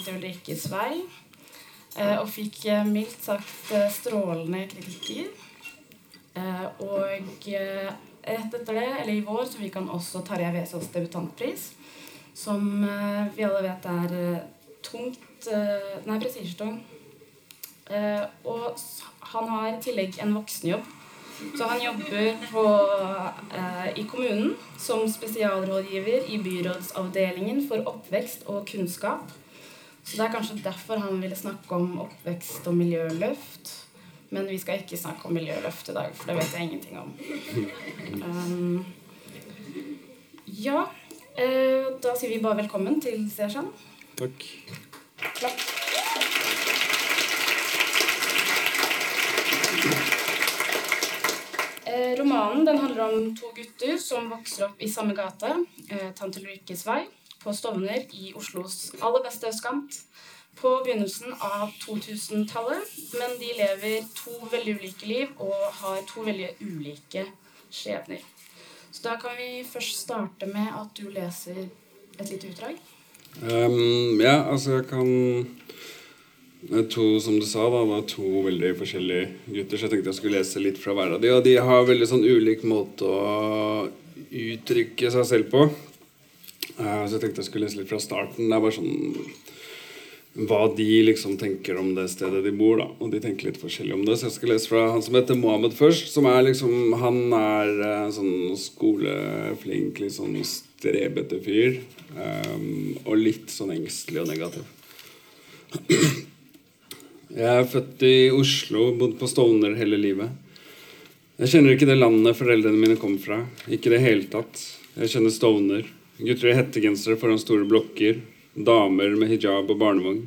'Tante Ulrikkes vei', eh, og fikk eh, mildt sagt eh, strålende kritikker. Og rett etter det, eller i vår, så fikk han også Tarjei Vesaas debutantpris, som vi alle vet er tungt Nei, prestisjetung. Og han har i tillegg en voksenjobb. Så han jobber på, eh, i kommunen som spesialrådgiver i byrådsavdelingen for oppvekst og kunnskap. Så det er kanskje derfor han ville snakke om oppvekst og miljøløft. Men vi skal ikke snakke om miljøløft i dag, for det vet jeg ingenting om. Um, ja, uh, da sier vi bare velkommen til Seshan. Takk. Klapp. Eh, romanen den handler om to gutter som vokser opp i samme gate, eh, Tante Ulrikkes vei, på Stovner i Oslos aller beste østkant på begynnelsen av 2000-tallet. Men de lever to veldig ulike liv og har to veldig ulike skjebner. Så da kan vi først starte med at du leser et lite utdrag. Um, ja, altså jeg kan to, som du sa, da, er to veldig forskjellige gutter, så jeg tenkte jeg skulle lese litt fra hver av de. Og de har veldig sånn ulik måte å uttrykke seg selv på. Eh, så jeg tenkte jeg skulle lese litt fra starten. Det er bare sånn hva de liksom tenker om det stedet de bor, da. Og de tenker litt forskjellig om det. Så jeg skal lese fra han som heter Mohammed først. Som er liksom Han er eh, sånn skoleflink, litt sånn strebete fyr. Um, og litt sånn engstelig og negativ. Jeg er født i Oslo, bodd på Stovner hele livet. Jeg kjenner ikke det landet foreldrene mine kom fra. Ikke det hele tatt. Jeg kjenner Stovner. Gutter i hettegensere foran store blokker. Damer med hijab og barnevogn.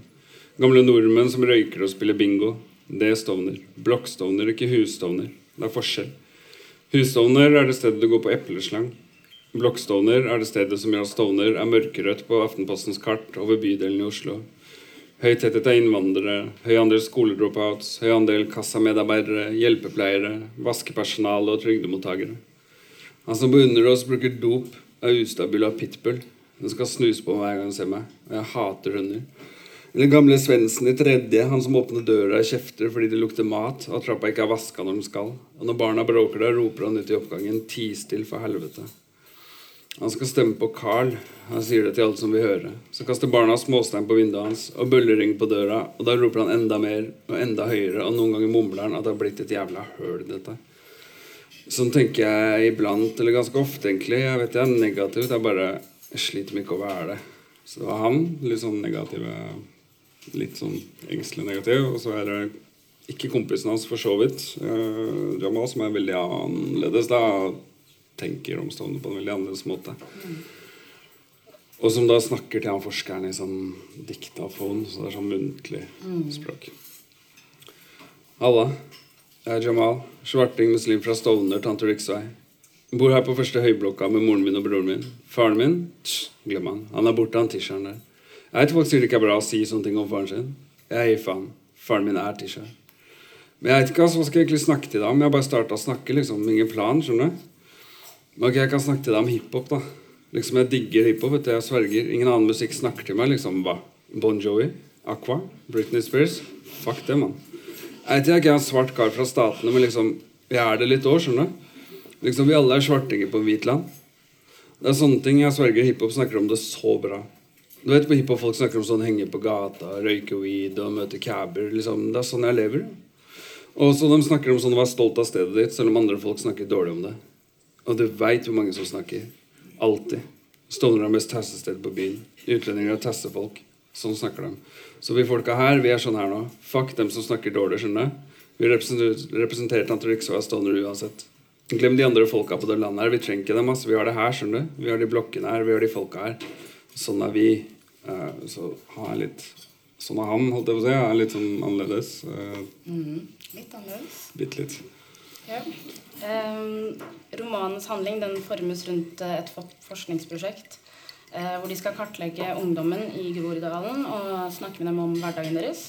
Gamle nordmenn som røyker og spiller bingo. Det er Stovner. Blokkstovner, ikke husstovner. Det er forskjell. Husstovner er det stedet du går på epleslang. Blokkstovner er det stedet som gjør at Stovner er mørkerødt på Aftenpostens kart over bydelen i Oslo. Høy tetthet av innvandrere, høy andel skoledropouts, høy andel kassamedarbeidere, hjelpepleiere, vaskepersonale og trygdemottakere. Han som beundrer oss, bruker dop, er ustabil og pitbull. Den skal snuse på meg hver gang han ser meg, og jeg hater hunder. Den gamle Svendsen i tredje, han som åpner døra og kjefter fordi det lukter mat, og trappa ikke er vaska når de skal. Og når barna bråker der, roper han ut i oppgangen 'ti still, for helvete'. Han skal stemme på Carl. Han sier det til alle som vil høre. Så kaster barna småstein på vinduet hans og bøllering på døra, og da roper han enda mer og enda høyere, og noen ganger mumler han at det har blitt et jævla høl, dette. Sånn tenker jeg iblant, eller ganske ofte, egentlig. Jeg vet jeg er negativ, det er bare Jeg sliter med ikke å være det. Så det var han, litt sånn negativ Litt sånn engstelig negativ. Og så er det ikke kompisen hans, for så vidt, Uh, Jamal, som er veldig annerledes. da tenker om Stovner på en veldig annerledes måte. Og som da snakker til han forskeren i sånn diktafon, så det er sånn muntlig språk. Halla. Jeg er Jamal. Svarting muslim fra Stovner, Tante Riksvei. Bor her på første høyblokka med moren min og broren min. Faren min? tss, glem han. Han er borte, han tirsdagen der. Jeg vet folk sier det ikke er bra å si sånne ting om faren sin. Jeg gir faen. Faren min er tirsdag. Men jeg vet ikke altså, hva skal jeg egentlig snakke til deg om. Jeg har bare starta å snakke, liksom. Ingen plan, skjønner du. Men ok, jeg kan snakke til deg om hiphop, da. Liksom, Jeg digger hiphop. vet du, Jeg sverger. Ingen annen musikk snakker til meg. liksom, hva? Bon Jovi? Aqua? Britney Spears? Fuck det, mann. Jeg vet ikke, jeg er en svart kar fra Statene, men liksom, vi er det litt år, skjønner du. Liksom, Vi alle er svartinger på hvit land. Det er sånne ting jeg sverger hiphop snakker om det så bra. Du vet på hiphop folk snakker om sånn henge på gata, røyke weed og møte caber. Liksom, det er sånn jeg lever. Og så de snakker om sånn å være stolt av stedet ditt, selv om andre folk snakker dårlig om det. Og du veit hvor mange som snakker. Alltid. Stovner er mest tassested på byen. Utlendinger er tassefolk. folk. Sånn snakker de. Så vi folka her, vi er sånn her nå. Fuck dem som snakker dårlig, skjønner du. Vi representerer, representerer Tante Riksvei og Stovner uansett. Glem de andre folka på det landet her. Vi trenger ikke dem. Altså. Vi har det her, skjønner du. Vi har de blokkene her, vi har de folka her. Sånn er vi. Eh, så han er litt Sånn er han, holdt jeg på å si. Han er litt sånn annerledes. Mm, Litt annerledes. Bitte litt. Ja. Um, romanens handling den formes rundt eh, et forskningsprosjekt hvor de skal kartlegge ungdommen i Groruddalen og snakke med dem om hverdagen deres.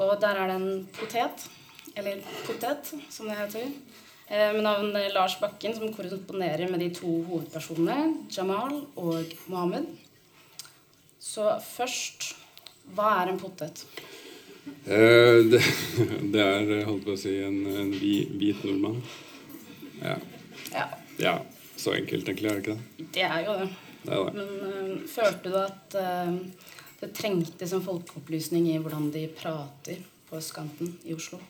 Og der er det en potet, eller potet som det heter, eh, med navn Lars Bakken, som korresponderer med de to hovedpersonene, Jamal og Mohammed. Så først Hva er en potet? Eh, det, det er, holdt på å si, en, en hvit nordmann. Ja. Ja, ja. Så enkelt, egentlig, er det ikke det? det er jo det. Men uh, følte du at uh, det trengtes en folkeopplysning i hvordan de prater på østkanten i Oslo?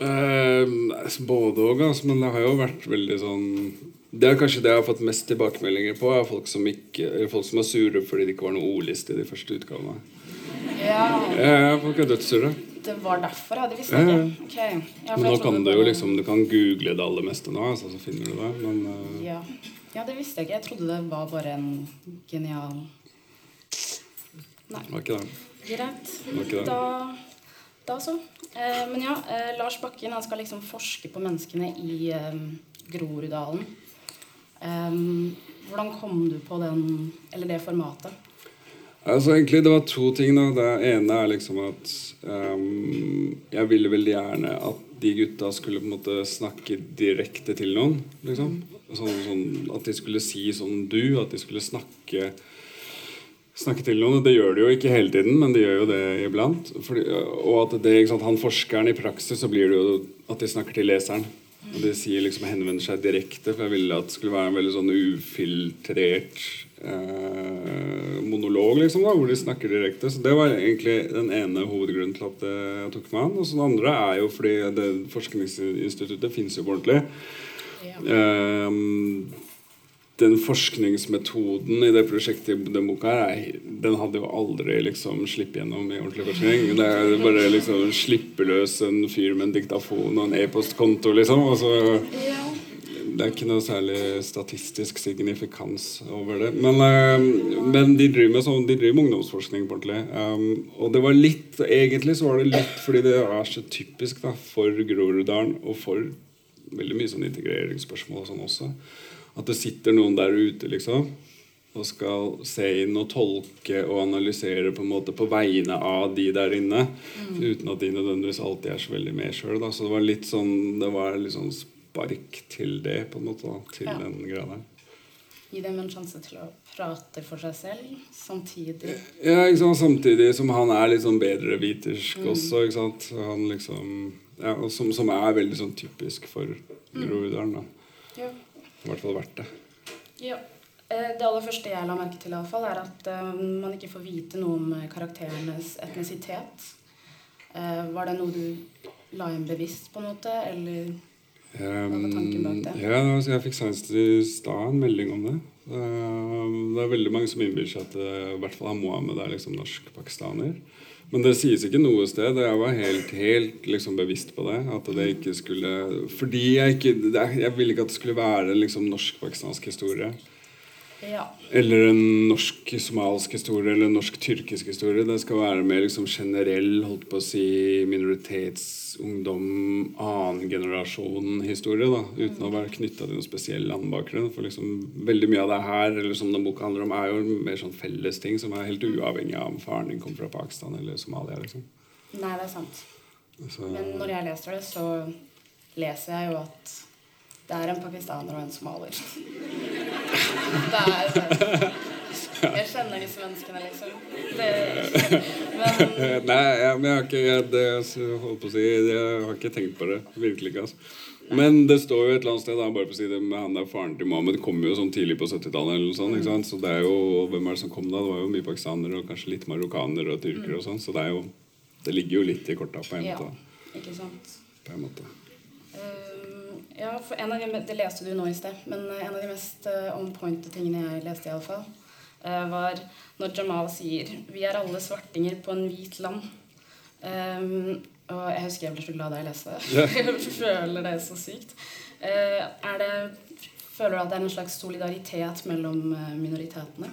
Eh, både òg, altså, men det har jo vært veldig sånn Det er kanskje det jeg har fått mest tilbakemeldinger på, er folk som, ikke, folk som er sure fordi det ikke var noe ordliste i de første utgavene. Ja, Ja, folk er dødssure. det var derfor, ja. Det visste jeg ja. ikke. Ok. Ja, Men nå kan du jo liksom Du kan google det aller meste nå, altså, så finner du det. Men eh, Ja. Ja, det visste jeg ikke. Jeg trodde det var bare en genial Nei. var ikke det. Greit. Var ikke det. Da, da så. Eh, men ja, eh, Lars Bakken han skal liksom forske på menneskene i eh, Groruddalen. Eh, hvordan kom du på den, eller det formatet? Altså egentlig Det var to ting. da Det ene er liksom at um, jeg ville veldig gjerne at de gutta skulle på en måte snakke direkte til noen. liksom sånn, sånn, At de skulle si som du. At de skulle snakke Snakke til noen. Det gjør de jo ikke hele tiden, men de gjør jo det iblant. Fordi, og at det, sant, han forskeren i praksis, så blir det jo at de snakker til leseren. Og de sier liksom henvender seg direkte, for jeg ville at det skulle være en veldig sånn ufiltrert eh, monolog, liksom, da, hvor de snakker direkte. Så det var egentlig den ene hovedgrunnen til at jeg tok meg an. Og så den andre er jo fordi det forskningsinstituttet fins jo på ordentlig. Ehm, den forskningsmetoden i det prosjektet i den boka her, er, den hadde jo aldri liksom sluppet gjennom i ordentlig forskning. Det er bare liksom slippe løs en fyr med en diktafon og en e-postkonto, liksom. Og så det er ikke noe særlig statistisk signifikans over det. Men, eh, men de driver med sånn, de driver med ungdomsforskning på ordentlig. Um, og det var litt Egentlig så var det litt fordi det er så typisk da, for Groruddalen og for veldig mye sånn integreringsspørsmål og sånn også. At det sitter noen der ute, liksom. Og skal se inn og tolke og analysere på en måte på vegne av de der inne. Uten at de nødvendigvis alltid er så veldig med sjøl. Så det var litt sånn Det var litt sånn spark til det, på en måte. da, Til Ja. den greia der. Gi dem en sjanse til å prate for seg selv samtidig. Ja, ikke sant? Samtidig som han er litt sånn bedre vitersk også. ikke sant? Han liksom, ja, og som, som er veldig sånn typisk for Groruddalen. I hvert fall vært det. Ja. Eh, Det aller første jeg la merke til, i alle fall, er at uh, man ikke får vite noe om eh, karakterenes etnisitet. Uh, Var det noe du la inn bevisst, på en måte? Eller Um, var tanken bak det? Ja, altså, Jeg fikk senest i stad en melding om det. Uh, det er veldig mange som innbiller seg at i hvert fall han Mohammed er liksom norsk-pakistaner. Men det sies ikke noe sted. Jeg var helt, helt liksom bevisst på det. At det ikke skulle Fordi jeg ikke Jeg ville ikke at det skulle være liksom norsk-pakistansk historie. Ja. Eller en norsk-somalisk historie eller en norsk-tyrkisk historie. Det skal være mer liksom generell holdt på å si minoritetsungdom, annen generasjon-historie. da, Uten å være knytta til noen spesiell landbakgrunn. For liksom veldig mye av det her, eller som den boka handler om, er jo mer sånn felles ting som er helt uavhengig av om faren din kommer fra Pakistan eller Somalia. liksom. Nei, det er sant. Så, Men når jeg leser det, så leser jeg jo at det er en pakistaner og en somalier. Det er Jeg kjenner disse menneskene, liksom. Det, men Nei, jeg, men jeg har ikke det, holdt på å si, jeg har ikke tenkt på det. Virkelig ikke. altså. Men det står jo et eller annet sted da, bare på side, med han der faren til Mohammed kom jo sånn tidlig på 70-tallet. eller noe sånt, ikke sant? Så det er jo, Hvem er det som kom da? Det var jo mye pakistanere og kanskje litt marokkanere og tyrkere og sånn. Så det er jo Det ligger jo litt i korta på en ja, ikke sant. På en måte. Ja, for en av de, Det leste du nå i sted, men eh, en av de mest uh, on point tingene jeg leste, i alle fall, eh, var når Jamal sier 'Vi er alle svartinger på en hvit land'. Um, og jeg husker jeg ble så glad da jeg leste det. Yeah. jeg føler det så sykt. Uh, er det, føler du at det er en slags solidaritet mellom eh, minoritetene?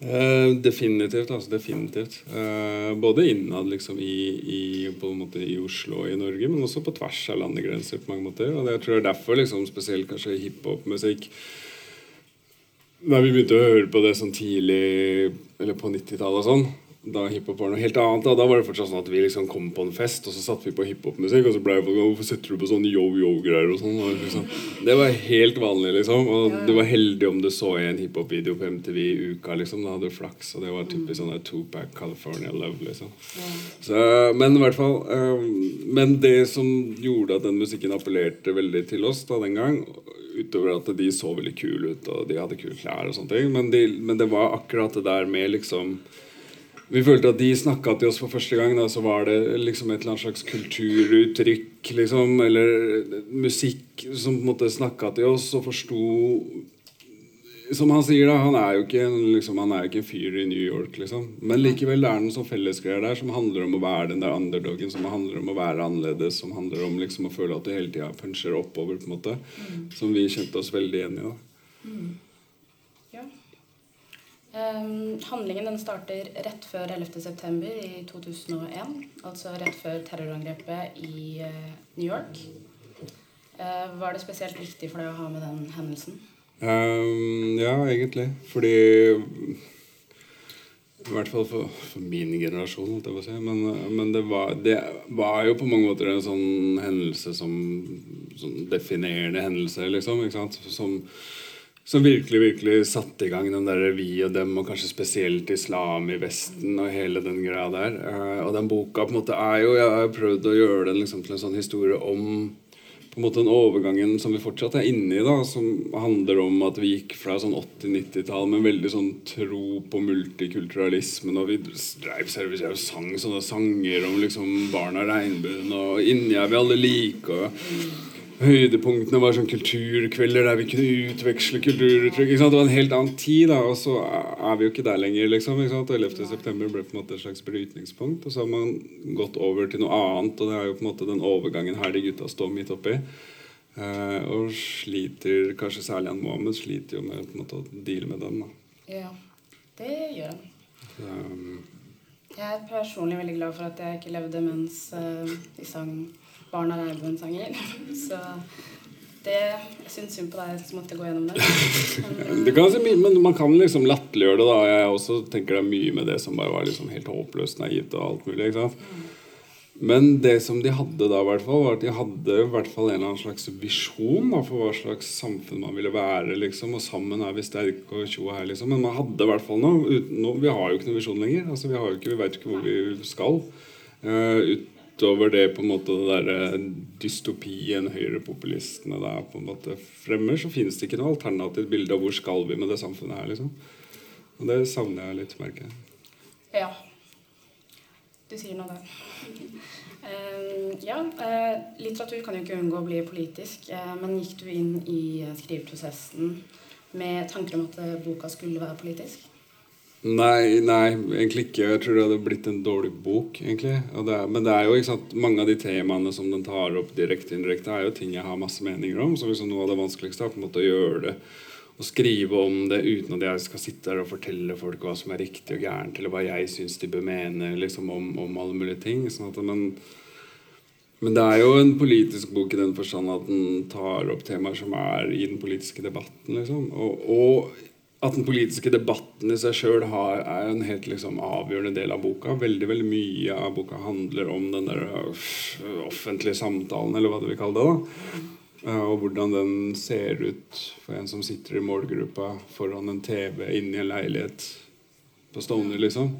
Eh, definitivt. altså definitivt. Eh, både innad liksom i, i, på en måte i Oslo og i Norge, men også på tvers av landegrenser. på mange måter. Og det, jeg tror det er derfor liksom, spesielt kanskje hiphop-musikk Da vi begynte å høre på det sånn tidlig Eller på 90-tallet og sånn, da hiphop var noe helt annet. Da, da var det fortsatt sånn at vi liksom kom på en fest, og så satte vi på hiphopmusikk, og så ble folk Hvorfor setter du på sånn yo-yo-greier og sånn? Liksom. Det var helt vanlig, liksom. Og du var heldig om du så en hiphop-video på MTV i uka, liksom. Da hadde du flaks. Og det var typisk sånn der Tupac, California Love, liksom. Så, men i hvert fall um, Men det som gjorde at den musikken appellerte veldig til oss da den gang, utover at de så veldig kule ut og de hadde kule klær og sånne ting, men, de, men det var akkurat det der med liksom vi følte at de snakka til oss for første gang. Da, så var det liksom et eller annet slags kulturuttrykk, liksom, eller musikk som på en måte snakka til oss og forsto Som han sier, da, han er jo ikke en, liksom, han er ikke en fyr i New York, liksom. Men likevel er det noen sånn fellesgreier der som handler om å være den der underdogen, som handler om å være annerledes, som handler om liksom å føle at du hele tida puncher oppover, på en måte. Som vi kjente oss veldig igjen i. da. Ja. Ehm, handlingen den starter rett før 11. september i 2001. Altså rett før terrorangrepet i eh, New York. Eh, var det spesielt viktig for deg å ha med den hendelsen? Um, ja, egentlig. Fordi I hvert fall for, for min generasjon, holdt jeg på si. Men, men det, var, det var jo på mange måter en sånn hendelse som sånn definerende hendelse, liksom. Ikke sant? Som, som virkelig virkelig satte i gang den der vi og dem, og kanskje spesielt islam i Vesten og hele den greia der. Eh, og den boka på en måte er jo Jeg har prøvd å gjøre den liksom til en sånn historie om på en måte den overgangen som vi fortsatt er inne i, da, som handler om at vi gikk fra sånn 80-90-tall med veldig sånn tro på multikulturalismen, og vi dreiv service og sang sånne sanger om liksom barna regnbuen, og inni er vi alle like, og høydepunktene var sånn kulturkvelder der vi kunne utveksle kulturuttrykk. Det var en helt annen tid, da, og så er vi jo ikke der lenger, liksom. Ikke sant? Og 11. september ble på en måte et slags brytningspunkt, og så har man gått over til noe annet, og det er jo på en måte den overgangen her de gutta står midt oppi. Eh, og sliter, kanskje særlig han Mohammed, sliter jo med på en måte å deale med den. da. Ja, det gjør han. Um, Jeg er personlig veldig glad for at jeg ikke levde mens uh, de sang Barna Regnbuen-sanger. Så det Jeg syns synd på deg som måtte gå gjennom det. Men, Det kan si mye, men man kan liksom latterliggjøre det. da Jeg også tenker det er mye med det som bare var liksom helt håpløst naivt. og alt mulig, ikke sant? Men det som de hadde da, i hvert fall, var at de hadde i hvert fall en eller annen slags visjon da, for hva slags samfunn man ville være. liksom, Og sammen er vi sterke og tjo her, liksom. Men man hadde i hvert fall noe. Uten, no, vi har jo ikke noe visjon lenger. altså Vi har jo ikke, vi vet ikke hvor vi skal. Eh, utover det på en måte det derre dystopien høyrepopulistene der på en måte fremmer, så finnes det ikke noe alternativt bilde av hvor skal vi med det samfunnet her. liksom. Og det savner jeg litt, merker jeg. ja. Du sier noe der. Uh, ja, uh, litteratur kan jo ikke unngå å bli politisk, uh, men gikk du inn i eh, skriveprosessen med tanker om at eh, boka skulle være politisk? Nei, nei, egentlig ikke. Jeg tror det hadde blitt en dårlig bok. egentlig. Det er, men det er jo ikke sant, mange av de temaene som den tar opp direkte indirekte, er jo ting jeg har masse meninger om. Så liksom noe av det vanskeligste er på en måte å gjøre det og skrive om det uten at jeg skal sitte der og fortelle folk hva som er riktig og gærent, eller hva jeg syns de bør mene liksom om, om alle mulige ting. Sånn at, men, men det er jo en politisk bok i den forstand at den tar opp temaer som er i den politiske debatten. liksom. Og, og at den politiske debatten i seg sjøl er en helt liksom, avgjørende del av boka. Veldig veldig mye av boka handler om den der offentlige samtalen, eller hva du vil kalle det. da. Eh, Og hvordan den ser ut for en som sitter i målgruppa foran en TV inne i en leilighet på Stovner, liksom.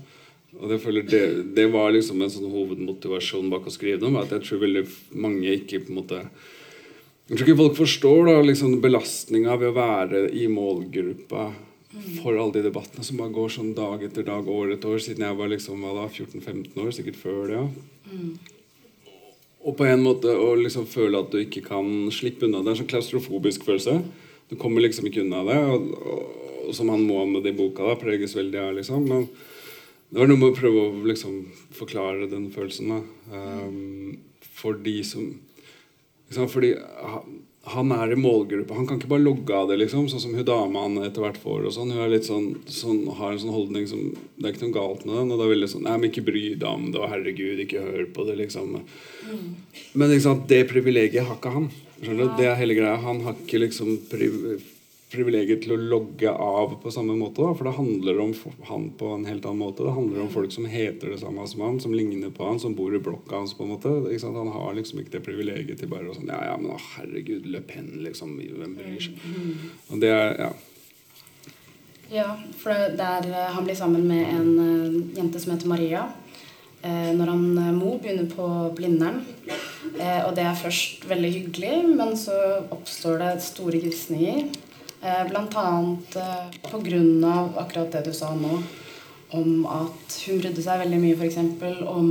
Og det, det, det var liksom en sånn hovedmotivasjon bak å skrive det om. At jeg tror veldig mange ikke på en måte Jeg tror ikke folk forstår da liksom belastninga ved å være i målgruppa for alle de debattene som bare går sånn dag etter dag, år etter år, siden jeg var liksom, 14-15 år, sikkert før det. ja. Og på en måte å liksom føle at du ikke kan slippe unna det. Det er en sånn klaustrofobisk følelse. Du kommer liksom ikke unna det. Og, og, og som han må med det i boka da, preges veldig av. liksom. Men det var noe med å prøve å liksom forklare den følelsen. da. Um, for de som liksom, Fordi han, er i målgruppa. Han kan ikke bare logge av det, liksom, sånn som hun dama han etter hvert får. og sånn. Hun sånn, sånn, har en sånn holdning som Det er ikke noe galt med den. Og det er veldig sånn Nei, men ikke bry deg om det, og herregud, ikke hør på det, liksom. Men liksom, det privilegiet har ikke han. Skjønner du? Det er hele greia. Han har ikke liksom priv privilegiet til å logge av på samme måte. Da, for det handler om han på en helt annen måte. Det handler om folk som heter det samme som han, som ligner på han, som bor i blokka hans. på en måte. Han har liksom ikke det privilegiet til bare å sånn Ja, ja, men å, herregud, Le Pen, liksom. Hvem bryr seg? Og det er Ja. Ja, for det der eh, han blir sammen med en uh, jente som heter Maria. Eh, når han Mo begynner på Blindern. Eh, og det er først veldig hyggelig, men så oppstår det store grisninger. Eh, annet eh, pga. akkurat det du sa nå, om at hun brydde seg veldig mye f.eks. om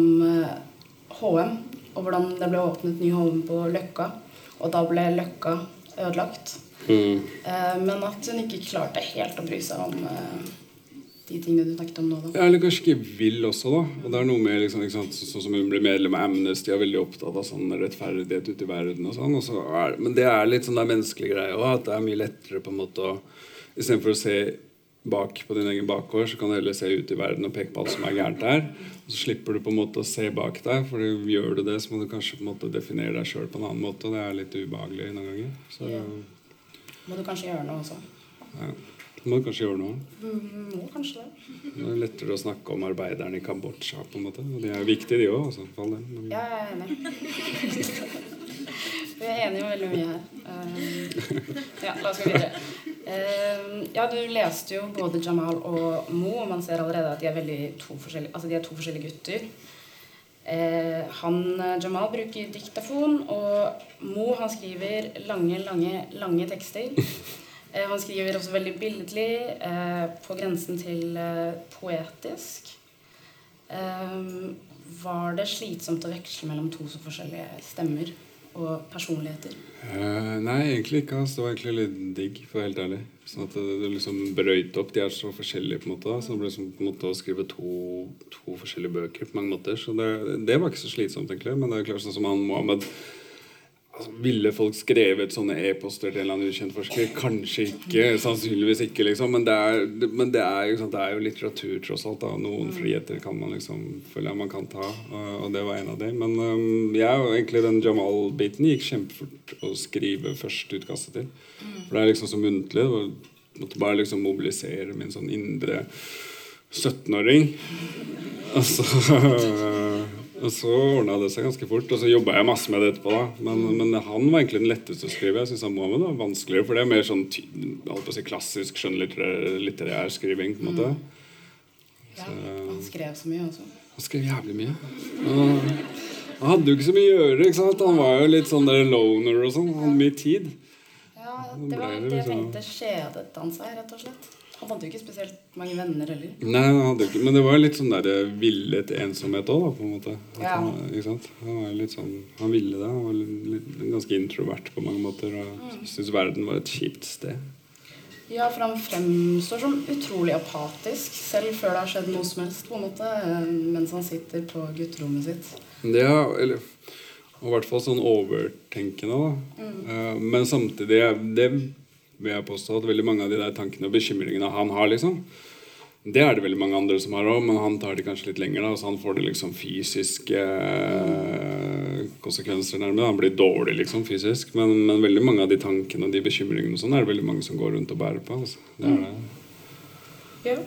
HM. Og hvordan det ble åpnet ny HM på Løkka. Og da ble Løkka ødelagt. Mm. Men at hun ikke klarte helt å bry seg om de tingene du snakket om nå. da. Ja, eller kanskje ikke vil også, da. Og det er noe med liksom? Sånn som hun blir medlem av Amnesty og er veldig opptatt av sånn rettferdighet ute i verden og sånn. Og så er, men det er litt sånn der menneskelig greie òg, at det er mye lettere på en måte å Istedenfor å se bak på din egen bakgård, så kan du heller se ut i verden og peke på alt som er gærent der. Og så slipper du på en måte å se bak deg, for gjør du det, så må du kanskje på en måte definere deg sjøl på en annen måte, og det er litt ubehagelig noen ganger. Så Ja. Må du kanskje gjøre noe også? ja, må du kanskje gjøre noe. Mm, må kanskje det. Det er lettere å snakke om arbeiderne i Kambodsja, på en måte. Og de er viktige, de òg. Men- Ja, jeg er enig. Vi er enige om veldig mye her. Um, ja, la oss gå videre. Um, ja, du leste jo både Jamal og Mo, og man ser allerede at de er, to, forskjellige, altså de er to forskjellige gutter. Eh, han, Jamal bruker diktafon, og Mo han skriver lange, lange, lange tekster. Eh, han skriver også veldig billedlig, eh, på grensen til eh, poetisk. Var det slitsomt å veksle mellom to så forskjellige stemmer og personligheter? Eh, nei, egentlig ikke. Altså. Det var egentlig litt digg, for å være helt ærlig. Sånn at det, det liksom brøyt opp. De er så forskjellige, på en måte. Så det ble som på en måte å skrive to, to forskjellige bøker på mange måter. Så det, det var ikke så slitsomt, egentlig. Men det er klart sånn som han Mohammed altså, Ville folk skrevet sånne e-poster til en eller annen ukjent forsker? Kanskje ikke. Sannsynligvis ikke, liksom. Men det er, men det er, sånn, det er jo litteratur, tross alt. da. Noen friheter kan man liksom føle jeg man kan ta, og, og det var en av de. Men um, jeg egentlig den Jamal-biten gikk kjempefort å skrive førsteutkastet til. For det er liksom så muntlig. Det måtte bare liksom mobilisere min sånn indre 17-åring. Og så og så ordna det seg ganske fort. Og så jobba jeg masse med det etterpå. da Men, men han var egentlig den letteste å skrive. Jeg synes han Mohammed var vanskeligere, for det er mer sånn si, klassisk skjønnlitterær litterær skriving. på en måte Ja, han skrev så mye også. Han skrev jævlig mye. Og han hadde jo ikke så mye å gjøre. ikke sant? Han var jo litt sånn der loner og sånn. Han hadde mye tid. Ja, Det var det det liksom- tenkte kjedet han seg, rett og slett. Han hadde jo ikke spesielt mange venner heller. Nei, han hadde ikke, Men det var litt sånn der villet ensomhet òg, på en måte. At Ja. Han, ikke sant? han var litt sånn Han ville det. Han var litt, ganske introvert på mange måter. Og syntes verden var et kjipt sted. Ja, for han fremstår som utrolig apatisk, selv før det har skjedd noe som helst, på en måte, eh, mens han sitter på gutterommet sitt. Det er, eller, og i hvert fall sånn overtenkende, da. Eh, men samtidig, det vil jeg påstå at veldig mange av de der tankene og bekymringene han har, liksom Det er det veldig mange andre som har òg, men han tar det kanskje litt lenger. da, Så han får det liksom fysiske eh, konsekvenser nærmere. Han blir dårlig liksom fysisk. Men, men veldig mange av de tankene og de bekymringene og sånn er det veldig mange som går rundt og bærer på. Altså. Det er det. Ja.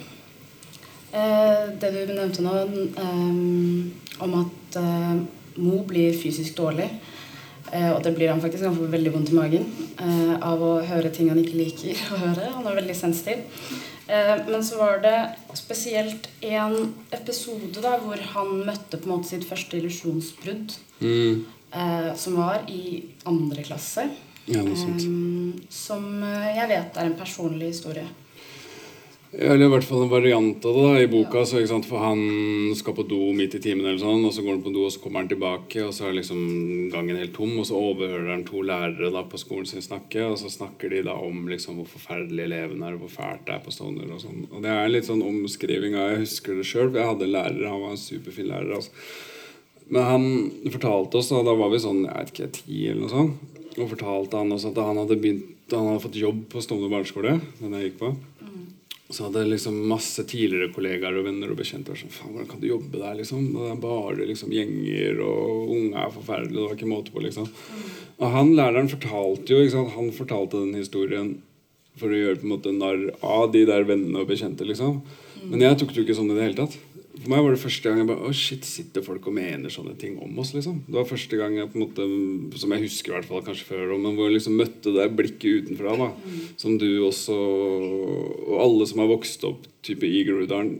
Eh, det du nevnte nå eh, om at eh, Mo blir fysisk dårlig, og det blir han faktisk, han får veldig vondt i magen eh, av å høre ting han ikke liker å høre. Han er veldig sensitiv. Eh, men så var det spesielt en episode da, hvor han møtte på en måte sitt første illusjonsbrudd, Mm. eh, som var i andre klasse. Ja. Eh, som eh, jeg vet er en personlig historie. Eller i hvert fall en variant av det da, i boka. Så? For han skal på do midt i timen, eller sånn, og så går han på do, og så kommer han tilbake, og så er liksom gangen helt tom. Og så overhører han to lærere da på skolen sin snakke, og så snakker de da om liksom hvor forferdelig eleven er, og hvor fælt det er på Stovner. Og sånn. Og det er litt sånn omskriving av Jeg husker det sjøl, for jeg hadde en lærer, han var en superfin lærer. altså. Men han fortalte oss, da, da var vi sånn, jeg vet ikke, ti eller noe sånt, og fortalte han også at han hadde begynt han hadde fått jobb på Stovner barneskole, den jeg gikk på. Så hadde liksom masse tidligere kollegaer og venner og bekjente vært sånn Faen, hvordan kan du jobbe der, liksom? Det er bare liksom gjenger, og unge er forferdelige. Det var ikke måte på, liksom. Og han læreren fortalte jo ikke sant? Han fortalte den historien for å gjøre på en måte narr av de der vennene og bekjente. liksom. Men jeg tok det jo ikke sånn i det hele tatt. For meg var det første gang jeg bare Å, shit, sitter folk og mener sånne ting om oss, liksom? Det var første gang jeg på en måte, som jeg husker i hvert fall kanskje før, men hvor jeg liksom møtte det blikket utenfra, da. Som du også, og alle som har vokst opp type i Groruddalen,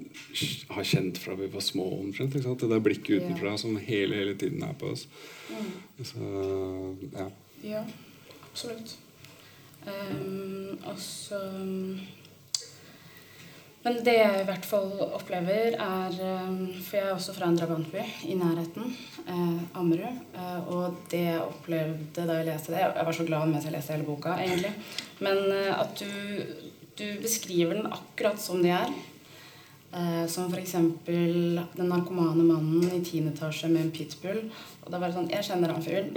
har kjent fra vi var små, omtrent. ikke sant? Det der blikket utenfra som hele, hele tiden er på oss. Så, ja. Ja, absolutt. Um, altså så Men det jeg i hvert fall opplever, er um, For jeg er også fra en drabantby i nærheten, eh, Ammerud. Eh, og det jeg opplevde da jeg leste det Jeg var så glad mens jeg leste hele boka, egentlig. Men eh, at du, du beskriver den akkurat som de er. Eh, som f.eks. den narkomane mannen i tiende etasje med en pitbull. Og da var det sånn Jeg kjenner han fyren.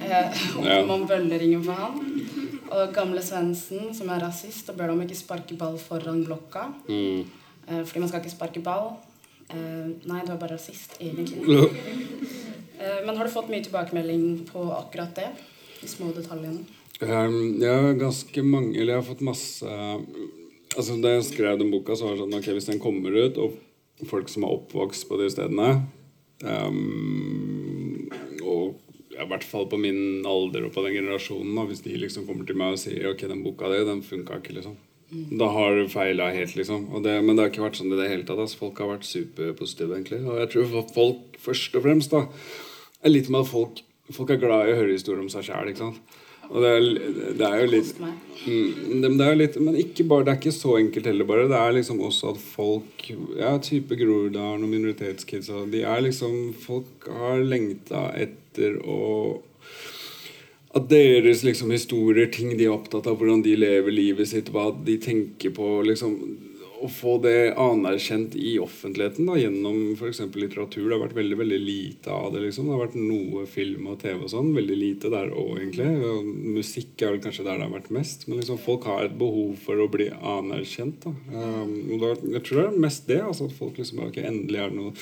Eh, Ja. man bøller ingen for han. Og gamle Svendsen, som er rasist, og ber om ikke sparke ball foran blokka. Mm. Eh, fordi man skal ikke sparke ball. Eh, nei, du er bare rasist, egentlig. Eh, men har du fått mye tilbakemelding på akkurat det? De små detaljene? Um, jeg har ganske mange Eller jeg har fått masse Altså Da jeg skrev den boka, så var det sånn Ok, hvis den kommer ut, og folk som er oppvokst på de stedene um, Og i hvert fall på min alder og på den generasjonen, da, hvis de liksom kommer til meg og sier Ok, den boka di, den funka ikke, liksom. Da har du feila helt, liksom. Og det, men det har ikke vært sånn i det hele tatt. Altså. Folk har vært superpositive, egentlig. Og jeg tror folk først og fremst da er litt med at folk, folk er glad i å høre historier om seg sjæl. Og det er, det er jo litt Mm, det, er jo litt, men ikke bare, det er ikke så enkelt heller, bare. Det er liksom også at folk Ja, type Groruddalen og minoritetskids De er liksom Folk har lengta etter å At deres liksom historier, ting de er opptatt av, hvordan de lever livet sitt, hva de tenker på liksom Å få det anerkjent i offentligheten da, gjennom f.eks. litteratur. Det har vært veldig veldig lite av det. liksom Det har vært noe film og TV og sånn. Veldig lite der òg, egentlig. Og musikk er vel kanskje der det har vært mest. Men liksom folk har et behov for å bli anerkjent. da um, og da, Jeg tror det er mest det. altså At folk liksom ok, endelig er det noe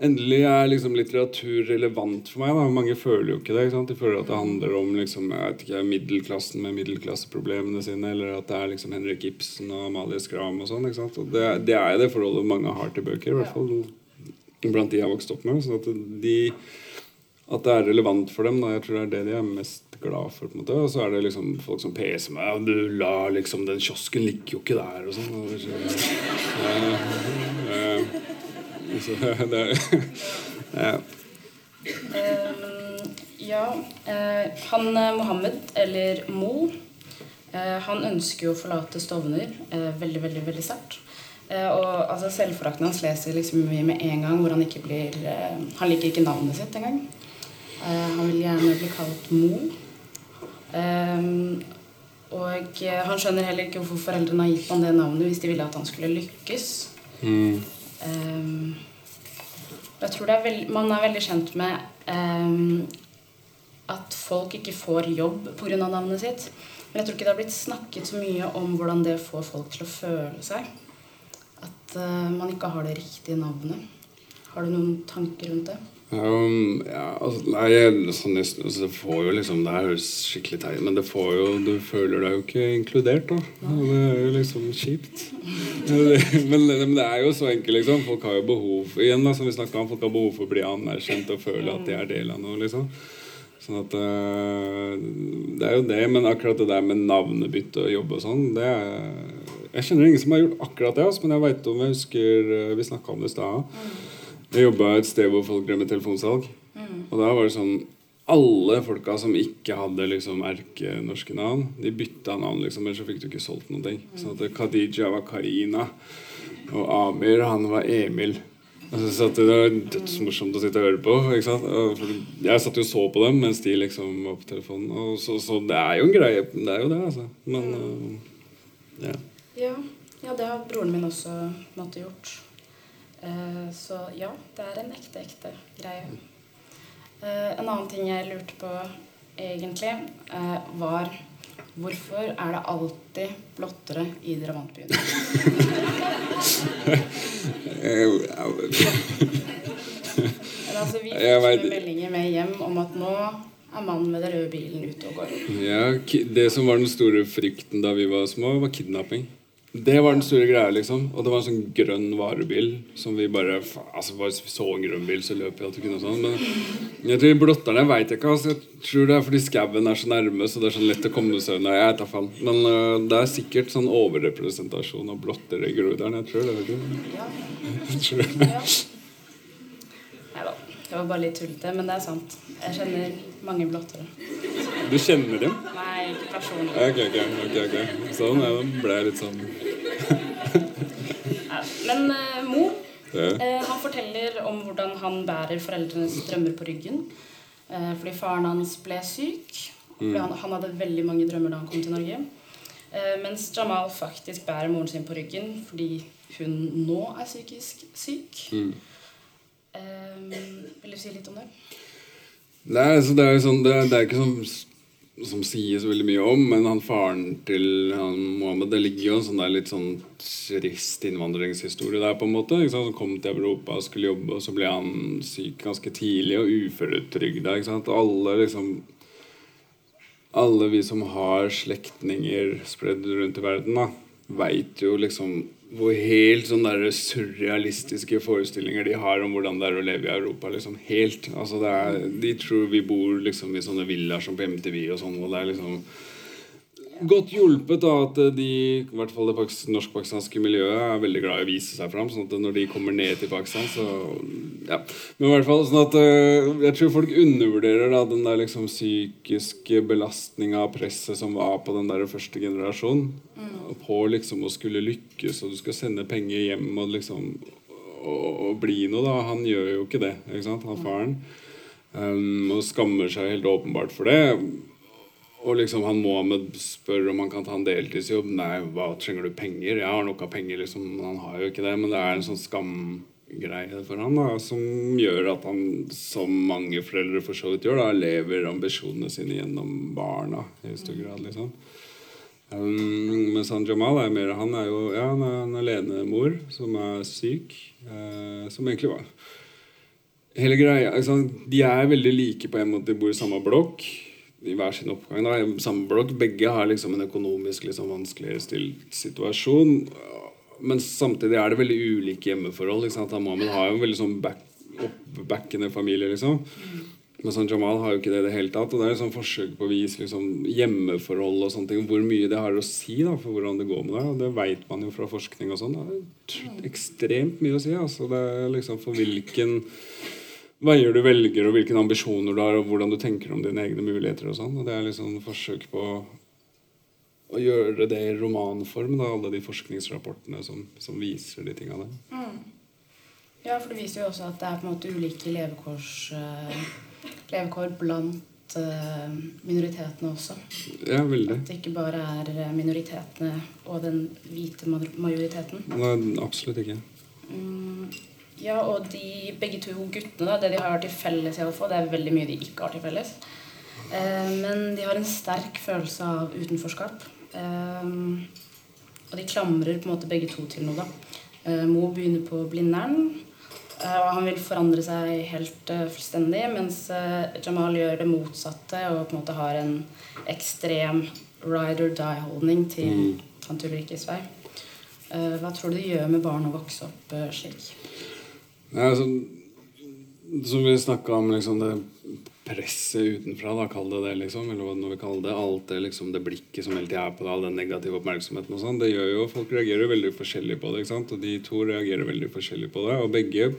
Endelig er liksom litteratur relevant for meg. da Mange føler jo ikke det. ikke De føler at det handler om liksom, ikke, middelklassen med middelklasseproblemene sine, eller at det er liksom Henrik Ibsen og Amalie Skram og sånn. det, det er det forholdet mange har til bøker. I hvert fall blant de jeg har vokst opp med. Så at de at det er relevant for dem. Da. Jeg tror det er det de er mest glad for. på en måte Og så er det liksom folk som peser meg. Ja, du la liksom Den kiosken ligger jo ikke der, og sånn. Og så- ja, ja. Så det er ja. Eh, ja, eh, han eh, Mohammed, eller Mo, eh, han ønsker jo å forlate Stovner eh, veldig, veldig veldig sterkt. Eh, og altså, Selvforakten hans leser liksom vi med en gang hvor han ikke blir eh, Han liker ikke navnet sitt engang. Han vil gjerne bli kalt Mo. Eh, og han skjønner heller ikke hvorfor foreldrene har gitt han det navnet hvis de ville at han skulle lykkes. Mm. Ehm, jeg tror er veld, man er veldig kjent med um, at folk ikke får jobb pga. navnet sitt. Men jeg tror ikke det har blitt snakket så mye om hvordan det får folk til å føle seg. At uh, man ikke har det riktige navnet. Har du noen tanker rundt det? Um, ja, altså, nei, jeg- sånn, jeg- altså, det får jo liksom Det høres skikkelig teit men det får jo Du føler deg jo ikke inkludert, da. Det er jo liksom kjipt. Men, men det er jo så enkelt, liksom. Folk har jo behov Igjen, da, som vi om, folk har behov for å bli anerkjent og føle at de er del av noe, liksom. Sånn at øh, Det er jo det, men akkurat det der med navnebytte og jobb og sånn, det er Jeg kjenner ingen som har gjort akkurat det, altså, men jeg veit om Jeg husker øh, vi snakka om det i stad. Jeg jobba et sted hvor folk drev med telefonsalg. Og da var det sånn Alle folka som ikke hadde liksom erkenorske navn, de bytta navn, liksom, ellers så fikk du ikke solgt noen ting. Sånn at Khadija var Karina, og Amir, han var Emil. Og så det, var dødsmorsomt å sitte og høre på. Ikke sant? Jeg satt jo og så på dem mens de liksom var på telefonen. Og så, så det er jo en greie. Det er jo det, altså. Men øh, ja. Ja, ja det har broren min også måttet gjort. Eh, så ja, det er en ekte, ekte greie. Eh, en annen ting jeg lurte på egentlig, eh, var hvorfor er det alltid blottere i drabantbyen? Altså, vi fikk meldinger med hjem om at nå er mannen med den røde bilen ute og går. Ja, Det som var den store frykten da vi var små, var kidnapping. Det var den store greia, liksom. Og det var en sånn grønn varebil som vi bare Altså, bare vi så en grønn bil, så løp vi alltid kunne og sånn. Men jeg tror blotterne veit jeg ikke. Altså, jeg tror det er fordi skauen er så nærme, så det er sånn lett å komme seg unna. Jeg tar fall. Men uh, det er sikkert sånn overrepresentasjon av blotter i Groruddalen. Jeg tror det. Vet du. Ja. Det var bare litt tullete, men det er sant. Jeg kjenner mange blottere. Du kjenner dem? Nei, ikke personlig. Ok, ok. ok, ok. Sånn, ja, da ble jeg litt sånn ja, Men eh, mor ja. Eh, han forteller om hvordan han bærer foreldrenes drømmer på ryggen. Eh, fordi faren hans ble syk. Mm. han, han hadde veldig mange drømmer da han kom til Norge. Eh, mens Jamal faktisk bærer moren sin på ryggen fordi hun nå er psykisk syk. Mm. Eh, vil du si litt om det? Nei, altså det er sånn Det, det er ikke sånn som sies veldig mye om, men han faren til han Mohammed Det ligger jo en sånn der litt sånn trist innvandringshistorie der, på en måte. Ikke sant? Han kom til Europa og skulle jobbe, og så ble han syk ganske tidlig og uføretrygda. Alle liksom Alle vi som har slektninger spredd rundt i verden, da, veit jo liksom hvor helt sånne der surrealistiske forestillinger de har om hvordan det er å leve i Europa. liksom helt, altså er, De tror vi bor liksom i sånne villaer som på MTV og sånn. og det er liksom Godt hjulpet da at de, i hvert fall det norsk-pakistanske miljøet, er veldig glad i å vise seg fram. sånn at når de kommer ned til Pakistan, så ja. Men i hvert fall sånn at øh, Jeg tror folk undervurderer da den der liksom psykiske belastninga av presset som var på den der første generasjonen. På liksom å skulle lykkes, og du skal sende penger hjem og liksom og, og bli noe, da. Han gjør jo ikke det, ikke sant, han faren. Um, og skammer seg helt åpenbart for det. Og liksom han Mohammed spør om han kan ta en deltidsjobb. Nei, hva trenger du penger? Jeg har nok av penger, liksom. Han har jo ikke det. Men det er en sånn skamgreie for han da, som gjør at han, som mange foreldre for så vidt gjør, da, lever ambisjonene sine gjennom barna i stor grad, liksom. Um, mens han Jamal er mer Han er jo ja, han er en alenemor som er syk. Eh, som egentlig var Hele greia altså, De er veldig like på en måte. De bor i samme blokk i hver sin oppgang. Da, i samme blokk. Begge har liksom en økonomisk liksom, vanskelig stilt situasjon. Men samtidig er det veldig ulike hjemmeforhold. Ikke sant? Mohammed har jo en veldig sånn back, oppbackende familie. liksom men sånn Jamal har jo ikke det i det hele tatt. Og det er sånn forsøk på å vise liksom, hjemmeforhold og sånne ting. Hvor mye det har å si da, for hvordan det går med deg. Og det veit man jo fra forskning og sånn. Det er ekstremt mye å si. Altså. Det er liksom for hvilken veier du velger, og hvilke ambisjoner du har, og hvordan du tenker om dine egne muligheter og sånn. Og det er liksom forsøk på å gjøre det i romanform, da, alle de forskningsrapportene som, som viser de tinga der. Ja, for det viser jo også at det er på en måte ulike levekårs, uh, levekår blant uh, minoritetene også. Ja, veldig. At det ikke bare er eh, minoritetene og den hvite majoriteten. Nei, absolutt ikke. Mm, ja, og de begge to guttene, det de har til felles, i alle fall, det er veldig mye de ikke har til felles. Eh, men de har en sterk følelse av utenforskap. Eh, og de klamrer på en måte begge to til noe. da. Eh, Mo begynner på Blindern, og han vil forandre seg helt fullstendig, mens Jamal gjør det motsatte og på en måte har en ekstrem ride or die-holdning til Mm. tuller ikke i Svei. hva tror du det gjør med barn å vokse opp slik? Nei, altså, som vi snakka om, liksom det presset utenfra, da, kall det det, liksom, eller hva vi kaller det. Alt det liksom, det blikket som hele tida er på deg, all den negative oppmerksomheten og sånn, det gjør jo Folk reagerer veldig forskjellig på det, ikke sant? og de to reagerer veldig forskjellig på det. Og begge,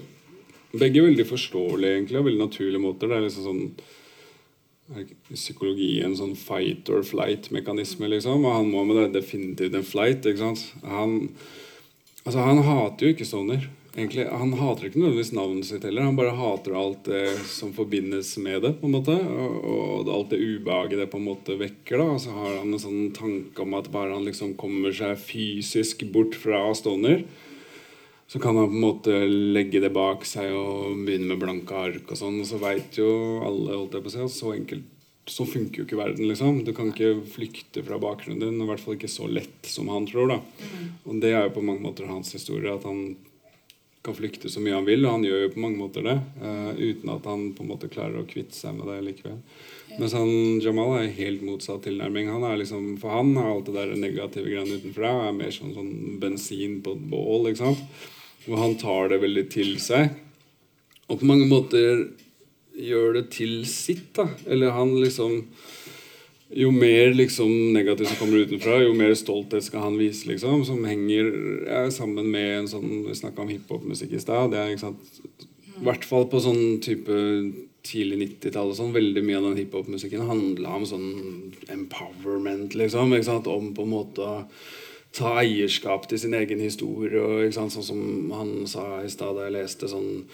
begge er veldig forståelige, egentlig, og veldig naturlige måter. Det er liksom sånn psykologi en sånn fight or flight-mekanisme, liksom. Og han må med det definitivt en flight, ikke sant. Han, altså, han hater jo ikke Stoner. Egentlig, Han hater ikke nødvendigvis navnet sitt heller. Han bare hater alt det som forbindes med det. på en måte Og, og alt det ubehaget det på en måte vekker. da Og så har han en sånn tanke om at bare han liksom kommer seg fysisk bort fra Stoner, så kan han på en måte legge det bak seg og begynne med blanke ark og sånn. Og så veit jo alle holdt jeg på å si, at så enkelt så funker jo ikke verden, liksom. Du kan ikke flykte fra bakgrunnen din, og i hvert fall ikke så lett som han tror. da Og det er jo på mange måter hans historie, at han kan flykte så mye han vil, og han gjør jo på mange måter det, uh, uten at han på en måte klarer å kvitte seg med det likevel. Ja. Mens han, Jamal er helt motsatt tilnærming. Han er liksom, for han har alt det der negative greiene utenfor deg og er mer sånn, sånn bensin på et bål. ikke sant? Og han tar det veldig til seg. Og på mange måter gjør det til sitt. da. Eller han liksom jo mer liksom negativt som kommer utenfra, jo mer stolthet skal han vise, liksom. Som henger ja, sammen med en sånn Vi snakka om hiphop-musikk i stad. I hvert fall på sånn type tidlig 90-tall sånn. Veldig mye av den hiphopmusikken handla om sånn empowerment, liksom. Om på en måte å ta eierskap til sin egen historie. Og? Sånn som han sa i stad da jeg leste sånn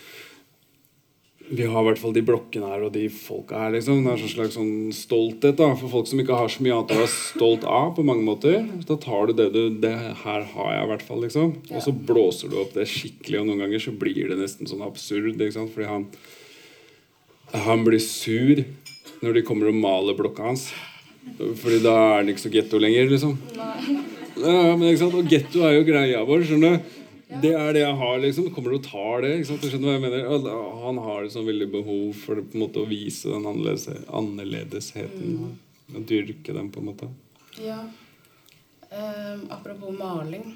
vi har i hvert fall de blokkene her og de folka her. liksom. Det er en slags sånn stolthet da, for folk som ikke har så mye annet å være stolt av. på mange måter. Da tar du det du Det her har jeg i hvert fall. liksom. Og så blåser du opp det skikkelig, og noen ganger så blir det nesten sånn absurd. ikke sant? Fordi han, han blir sur når de kommer og maler blokka hans. Fordi da er han ikke så getto lenger, liksom. Ja, men ikke sant? Og getto er jo greia vår. skjønner du? Det er det jeg har, liksom. Kommer du og tar det? Ikke sant? Du skjønner hva jeg mener? Han har liksom veldig behov for på en måte å vise den annerledesheten. Mm. Og dyrke den, på en måte. Ja. Um, apropos maling,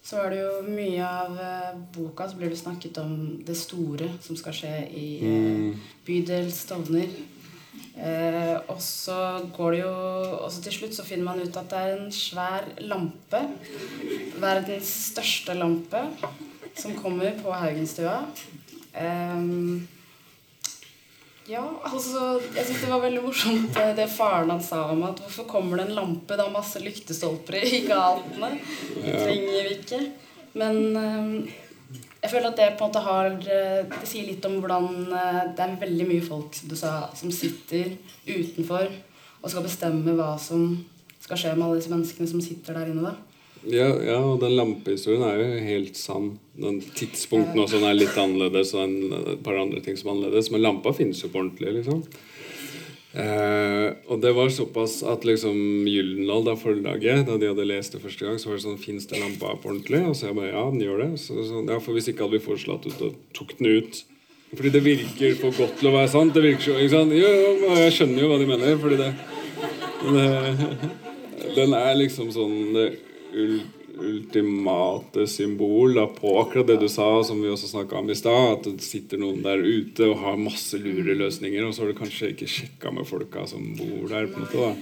så er det jo mye av uh, boka så blir det snakket om det store som skal skje i uh, mm. bydel Stovner. Eh, og så går det jo også til slutt så finner man ut at det er en svær lampe. Verdens største lampe som kommer på Haugenstua. Eh, ja, altså Jeg syns det var veldig morsomt eh, det faren han sa om at hvorfor kommer det en lampe? Det har masse lyktestolper i gatene. Det trenger vi ikke. Men eh, jeg føler at det på en måte har eh, Det sier litt om hvordan eh, det er veldig mye folk som du sa, som sitter utenfor og skal bestemme hva som skal skje med alle disse menneskene som sitter der inne. da. Ja, ja og den lampehistorien er jo helt sann. Den tidspunkten også er litt annerledes og et par andre ting som er annerledes. Men lampa finnes jo på ordentlig, liksom. Eh, og det var såpass at liksom Gyldendal, da forlaget, da de hadde lest det første gang, så var det sånn Fins det lampa på ordentlig? Og så jeg bare Ja, den gjør det. Så, så, ja, For hvis ikke hadde vi foreslått ut og tok den ut. Fordi det virker for godt til å være sant. Det virker så, ikke sant? Jo, jeg skjønner jo hva de mener. Fordi det, det Den er liksom sånn det, ultimate symbol da, på akkurat det du sa, som vi også snakka om i stad. At det sitter noen der ute og har masse lure løsninger, og så har du kanskje ikke sjekka med folka som bor der. på en måte da.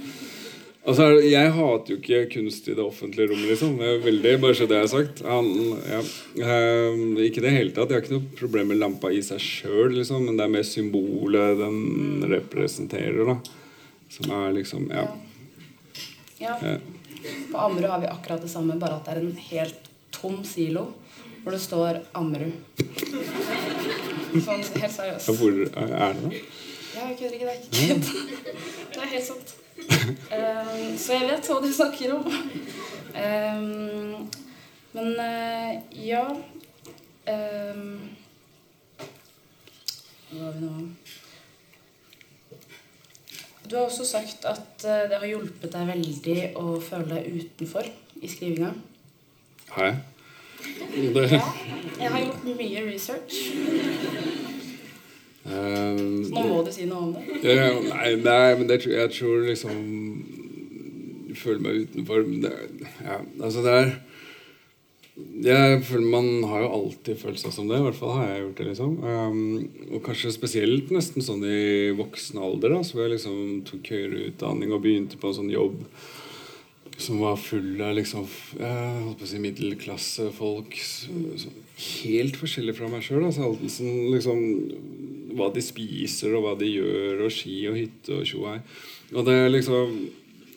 Altså, Jeg hater jo ikke kunst i det offentlige rommet, liksom. Det er veldig, bare så det er sagt. Han, ja. um, ikke det hele tatt. Jeg har ikke noe problem med lampa i seg sjøl, liksom, men det er mer symbolet den representerer, da. Som er liksom Ja. ja. ja. På Ammerud har vi akkurat det samme, bare at det er en helt tom silo hvor det står Ammerud. Sånn helt seriøst. Hvor er det, da? Jeg kødder ikke. Det er ikke kødd. Det er helt sant. Um, så jeg vet hva du snakker om. Um, men uh, ja um, Hva var vi nå? Du har også sagt at eh, det har hjulpet deg veldig å føle deg utenfor i skrivinga. Har jeg? Det... Ja, jeg har gjort mye research. Um, Så nå må du si noe om det. Ja, nei, nei, men det, jeg tror liksom Føle meg utenfor det, ja, altså det er jeg føler Man har jo alltid følt seg som det. I hvert fall har jeg gjort det. liksom um, Og kanskje spesielt nesten sånn i voksen alder. da Så jeg liksom tok høyere utdanning og begynte på en sånn jobb som var full av liksom jeg holdt på å si middelklassefolk. Helt forskjellig fra meg sjøl. Altså, sånn, liksom, hva de spiser, og hva de gjør, og ski og hytte og tjo. Og det liksom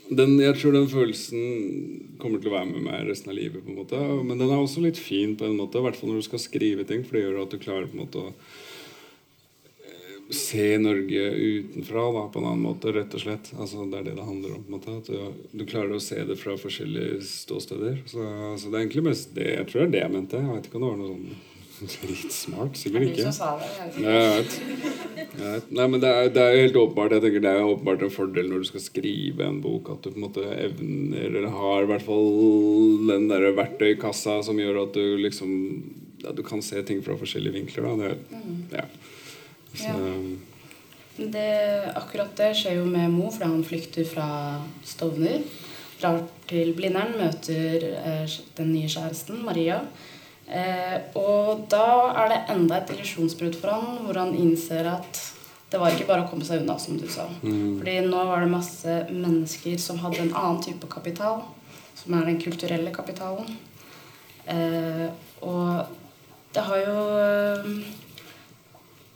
den, jeg tror den følelsen kommer til å være med meg resten av livet. på en måte Men den er også litt fin, på en måte i hvert fall når du skal skrive ting. For det gjør at du klarer på en måte å se Norge utenfra da, på en annen måte, rett og slett. Altså, det er det det handler om. på en måte At du, du klarer å se det fra forskjellige ståsteder. Så, så, det er egentlig mest det jeg tror det er det jeg mente. Jeg vet ikke om det var noe sånn Dritsmart. Sikkert ikke. Nei, jeg vet. Jeg vet. Nei, men det er, det er helt åpenbart Jeg tenker det er åpenbart en fordel når du skal skrive en bok, at du på en måte evner Eller har i hvert fall den der verktøykassa som gjør at du liksom ja, Du kan se ting fra forskjellige vinkler. Da. Det, ja. Så, Ja. Det, akkurat det skjer jo med Mo, fordi han flykter fra Stovner. Drar til Blindern, møter eh, den nye kjæresten, Maria. Eh, og da er det enda et illusjonsbrudd for han, hvor han innser at det var ikke bare å komme seg unna, som du sa. Fordi nå var det masse mennesker som hadde en annen type kapital, som er den kulturelle kapitalen. Eh, og det har jo eh,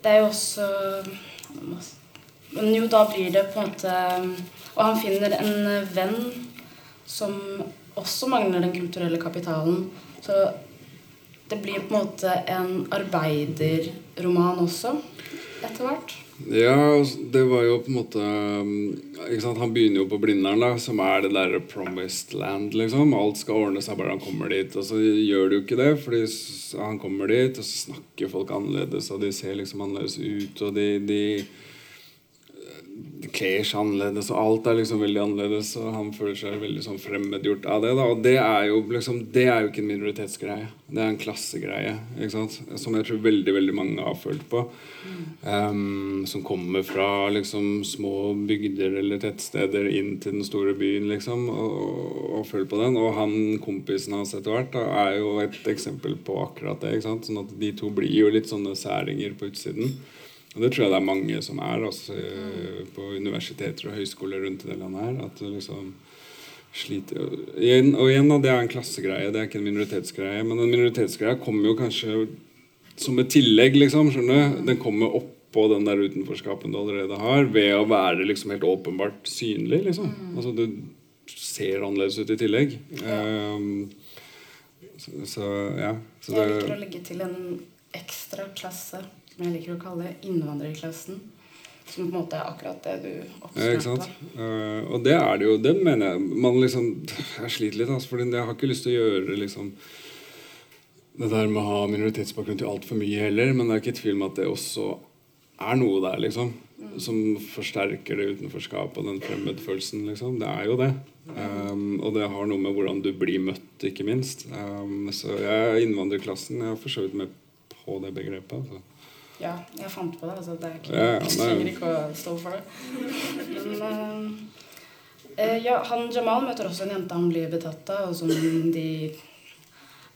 Det er jo også Men jo, da blir det på en måte Og han finner en venn som også mangler den kulturelle kapitalen. Så det blir på en måte en arbeiderroman også, etter hvert. Ja, det var jo på en måte sant? Han begynner jo på Blindern, da, som er det derre promised land, liksom. Alt skal ordne seg bare han kommer dit. Og så gjør det jo ikke det, fordi han kommer dit, og så snakker folk annerledes, og de ser liksom annerledes ut, og de de kler seg annerledes, og alt er liksom veldig annerledes, og han føler seg veldig sånn fremmedgjort av det. da, Og det er jo liksom, det er jo ikke en minoritetsgreie. Det er en klassegreie, som jeg tror veldig veldig mange har følt på. Um, som kommer fra liksom små bygder eller tettsteder inn til den store byen, liksom, og, og føler på den. Og han kompisen hans etter hvert da, er jo et eksempel på akkurat det. Sånn at de to blir jo litt sånne særinger på utsiden. Og det tror jeg det er mange som er altså, på universiteter og høyskoler rundt i det landet her. At liksom sliter Og igjen, da, det er en klassegreie, det er ikke en minoritetsgreie. Men en minoritetsgreie kommer jo kanskje som et tillegg, liksom. skjønner du? Den kommer oppå den der utenforskapen du allerede har, ved å være liksom helt åpenbart synlig, liksom. Altså du ser annerledes ut i tillegg. Um, så, så ja. Så Jeg liker å legge til en ekstra klasse, som jeg liker å kalle innvandrerklassen. Som på en måte er akkurat det du Ja, ikke sant? Eh, og det er det jo. Det mener jeg man liksom Jeg sliter litt, altså, for jeg har ikke lyst til å gjøre liksom det der med å ha minoritetsbakgrunn til altfor mye heller, men det er ikke tvil om at det også er noe der, liksom. Som forsterker det utenforskapet og den fremmedfølelsen, liksom. Det er jo det. Um, og det har noe med hvordan du blir møtt, ikke minst. Um, så jeg er innvandrerklassen. Jeg har for så vidt med på det begrepet. Altså. Ja, jeg fant på det. Altså, det er ikke, Ja, jeg trenger ikke å stå for det. Men eh, eh, ja, han Jamal møter også en jente han blir betatt av, og som de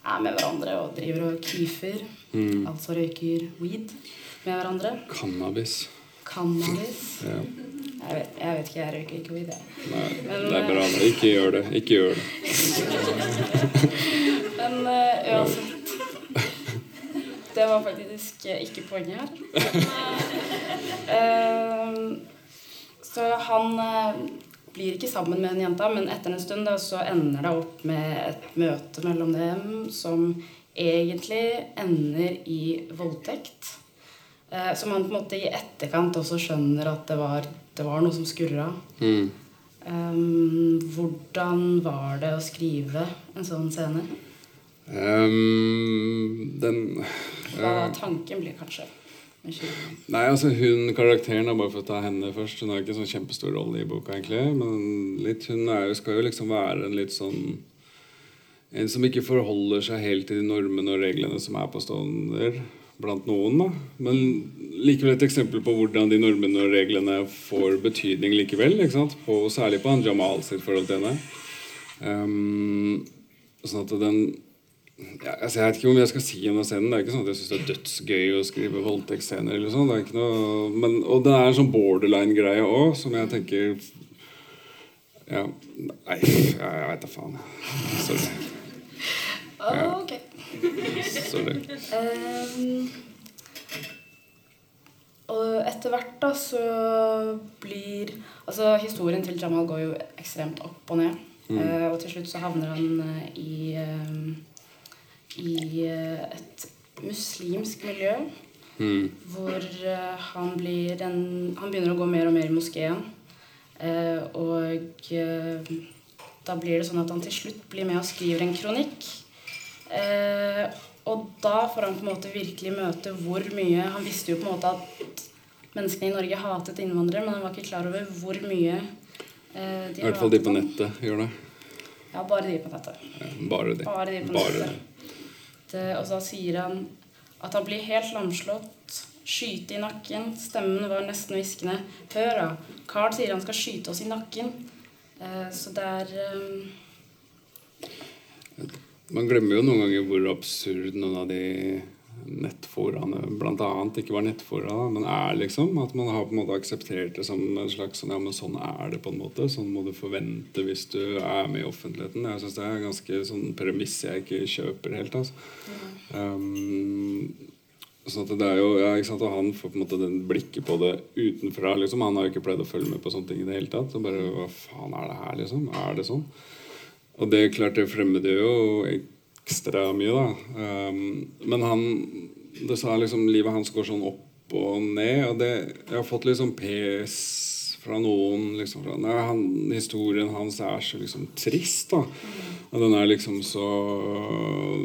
er med hverandre og driver og keefer. Mm. Altså røyker weed med hverandre. Cannabis. Cannabis. Ja. Jeg vet, jeg vet ikke, jeg røyker ikke weed, jeg. Nei, Men, det er bra. eh, Ikke gjør det. Ikke gjør det. Men eh, uansett Det var faktisk ikke poenget her. Eh, så han eh, blir ikke sammen med den jenta, men etter en stund da, så ender det opp med et møte mellom dem som egentlig ender i voldtekt. Eh, som han på en måte i etterkant også skjønner at det var, det var noe som skurra. Mm. Um, hvordan var det å skrive en sånn scene? Um, den Hva eh, tanken blir, kanskje? Nei, altså hun karakteren, bare for å ta henne først Hun har ikke en sånn kjempestor rolle i boka, egentlig. Men litt, hun er, skal jo liksom være en litt sånn En som ikke forholder seg helt til de normene og reglene som er på Stovner blant noen. da Men likevel et eksempel på hvordan de normene og reglene får betydning likevel. ikke sant? På, særlig på han Jamal sitt forhold til henne. Um, sånn at den ja, altså jeg vet ikke hvor mye jeg skal si om den scenen. Det er ikke sånn at jeg syns det er dødsgøy å skrive voldtektsscener. eller sånn, det er ikke noe, men, Og det er en sånn borderline-greie òg, som jeg tenker Ja, nei, jeg, veit da faen. Sorry. Ok. Sorry. Um, og etter hvert da så blir Altså historien til Jamal går jo ekstremt opp og ned. Eh, og til slutt så havner han uh, i eh, i eh, et muslimsk miljø. Mm. Hvor eh, han blir en Han begynner å gå mer og mer i moskeen. Eh, og eh, da blir det sånn at han til slutt blir med og skriver en kronikk. Eh, og da får han på en måte virkelig møte hvor mye Han visste jo på en måte at menneskene i Norge hatet innvandrere, men han var ikke klar over hvor mye de I hvert fall de på nettet gjør det. Ja, bare de på nettet. Ja, bare de. Bare de på nettet. det. Det, og da sier han at han blir helt lamslått, skyte i nakken. Stemmen var nesten hviskende. Hør, da. Carl sier han skal skyte oss i nakken. Eh, så det er eh, Man glemmer jo noen ganger hvor absurd noen av de nettforaene annet ikke var nettfora, men er liksom. At man har på en måte akseptert det som en slags sånn Ja, men sånn er det på en måte. Sånn må du forvente hvis du er med i offentligheten. Jeg syns det er ganske sånn premiss jeg ikke kjøper helt. altså. Um, så at det er jo, ja, sant, og Han får på en måte den blikket på det utenfra. liksom, Han har jo ikke pleid å følge med på sånne ting i det hele tatt. Så bare, Hva faen er det her, liksom? Er det sånn? Og det klarte klart det fremmede jo ekstra mye, da. Um, men han Det sa liksom livet hans går sånn opp og ned. Og det, jeg har fått liksom pes fra noen liksom fra, nei, han, Historien hans er så liksom trist, da. Og den er liksom så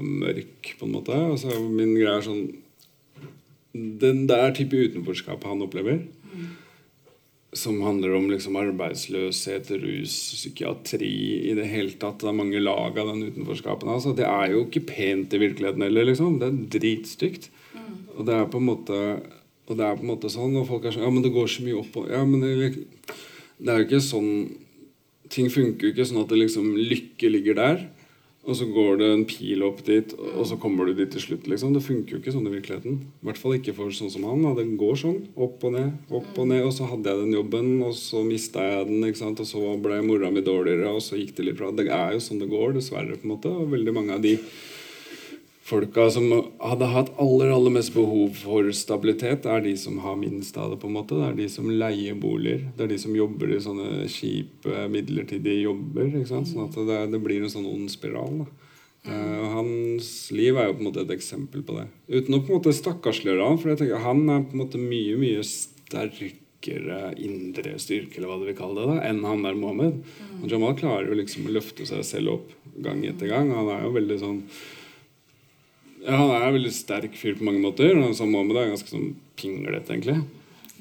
mørk, på en måte. Altså, min greie er sånn Den der type utenforskap han opplever som handler om liksom arbeidsløshet, rus, psykiatri i det hele tatt. Det er mange lag av den utenforskapen. Altså, det er jo ikke pent i virkeligheten heller. Liksom. Det er dritstygt. Mm. Og det er på en måte og det er på en måte sånn, og folk er sånn Ja, men det går så mye opp og Ja, men det, det er jo ikke sånn Ting funker jo ikke sånn at det liksom lykke ligger der. Og så går det en pil opp dit, og så kommer du dit til slutt. liksom. Det funker jo ikke sånn i virkeligheten. I hvert fall ikke for sånn som han. Det går sånn. Opp og ned, opp og ned. Og så hadde jeg den jobben, og så mista jeg den. Og så ble mora mi dårligere, og så gikk det litt bra. Det er jo sånn det går, dessverre. på en måte. Og veldig mange av de folka som hadde hatt aller aller mest behov for stabilitet, er de som har minst av det. på en måte. Det er de som leier boliger. Det er de som jobber i sånne kjipe, midlertidige jobber. ikke sant? Sånn at det, det blir en sånn ond spiral. da. Uh, hans liv er jo på en måte et eksempel på det. Uten å på en måte stakkarsliggjøre han, for jeg tenker han er på en måte mye mye sterkere indre styrke eller hva du vil kalle det, da, enn han der Mohammed. Og Jamal klarer jo liksom å løfte seg selv opp gang etter gang. Han er jo veldig sånn ja, han er en veldig sterk fyr på mange måter. Og så Mohammed er ganske sånn pinglete, egentlig.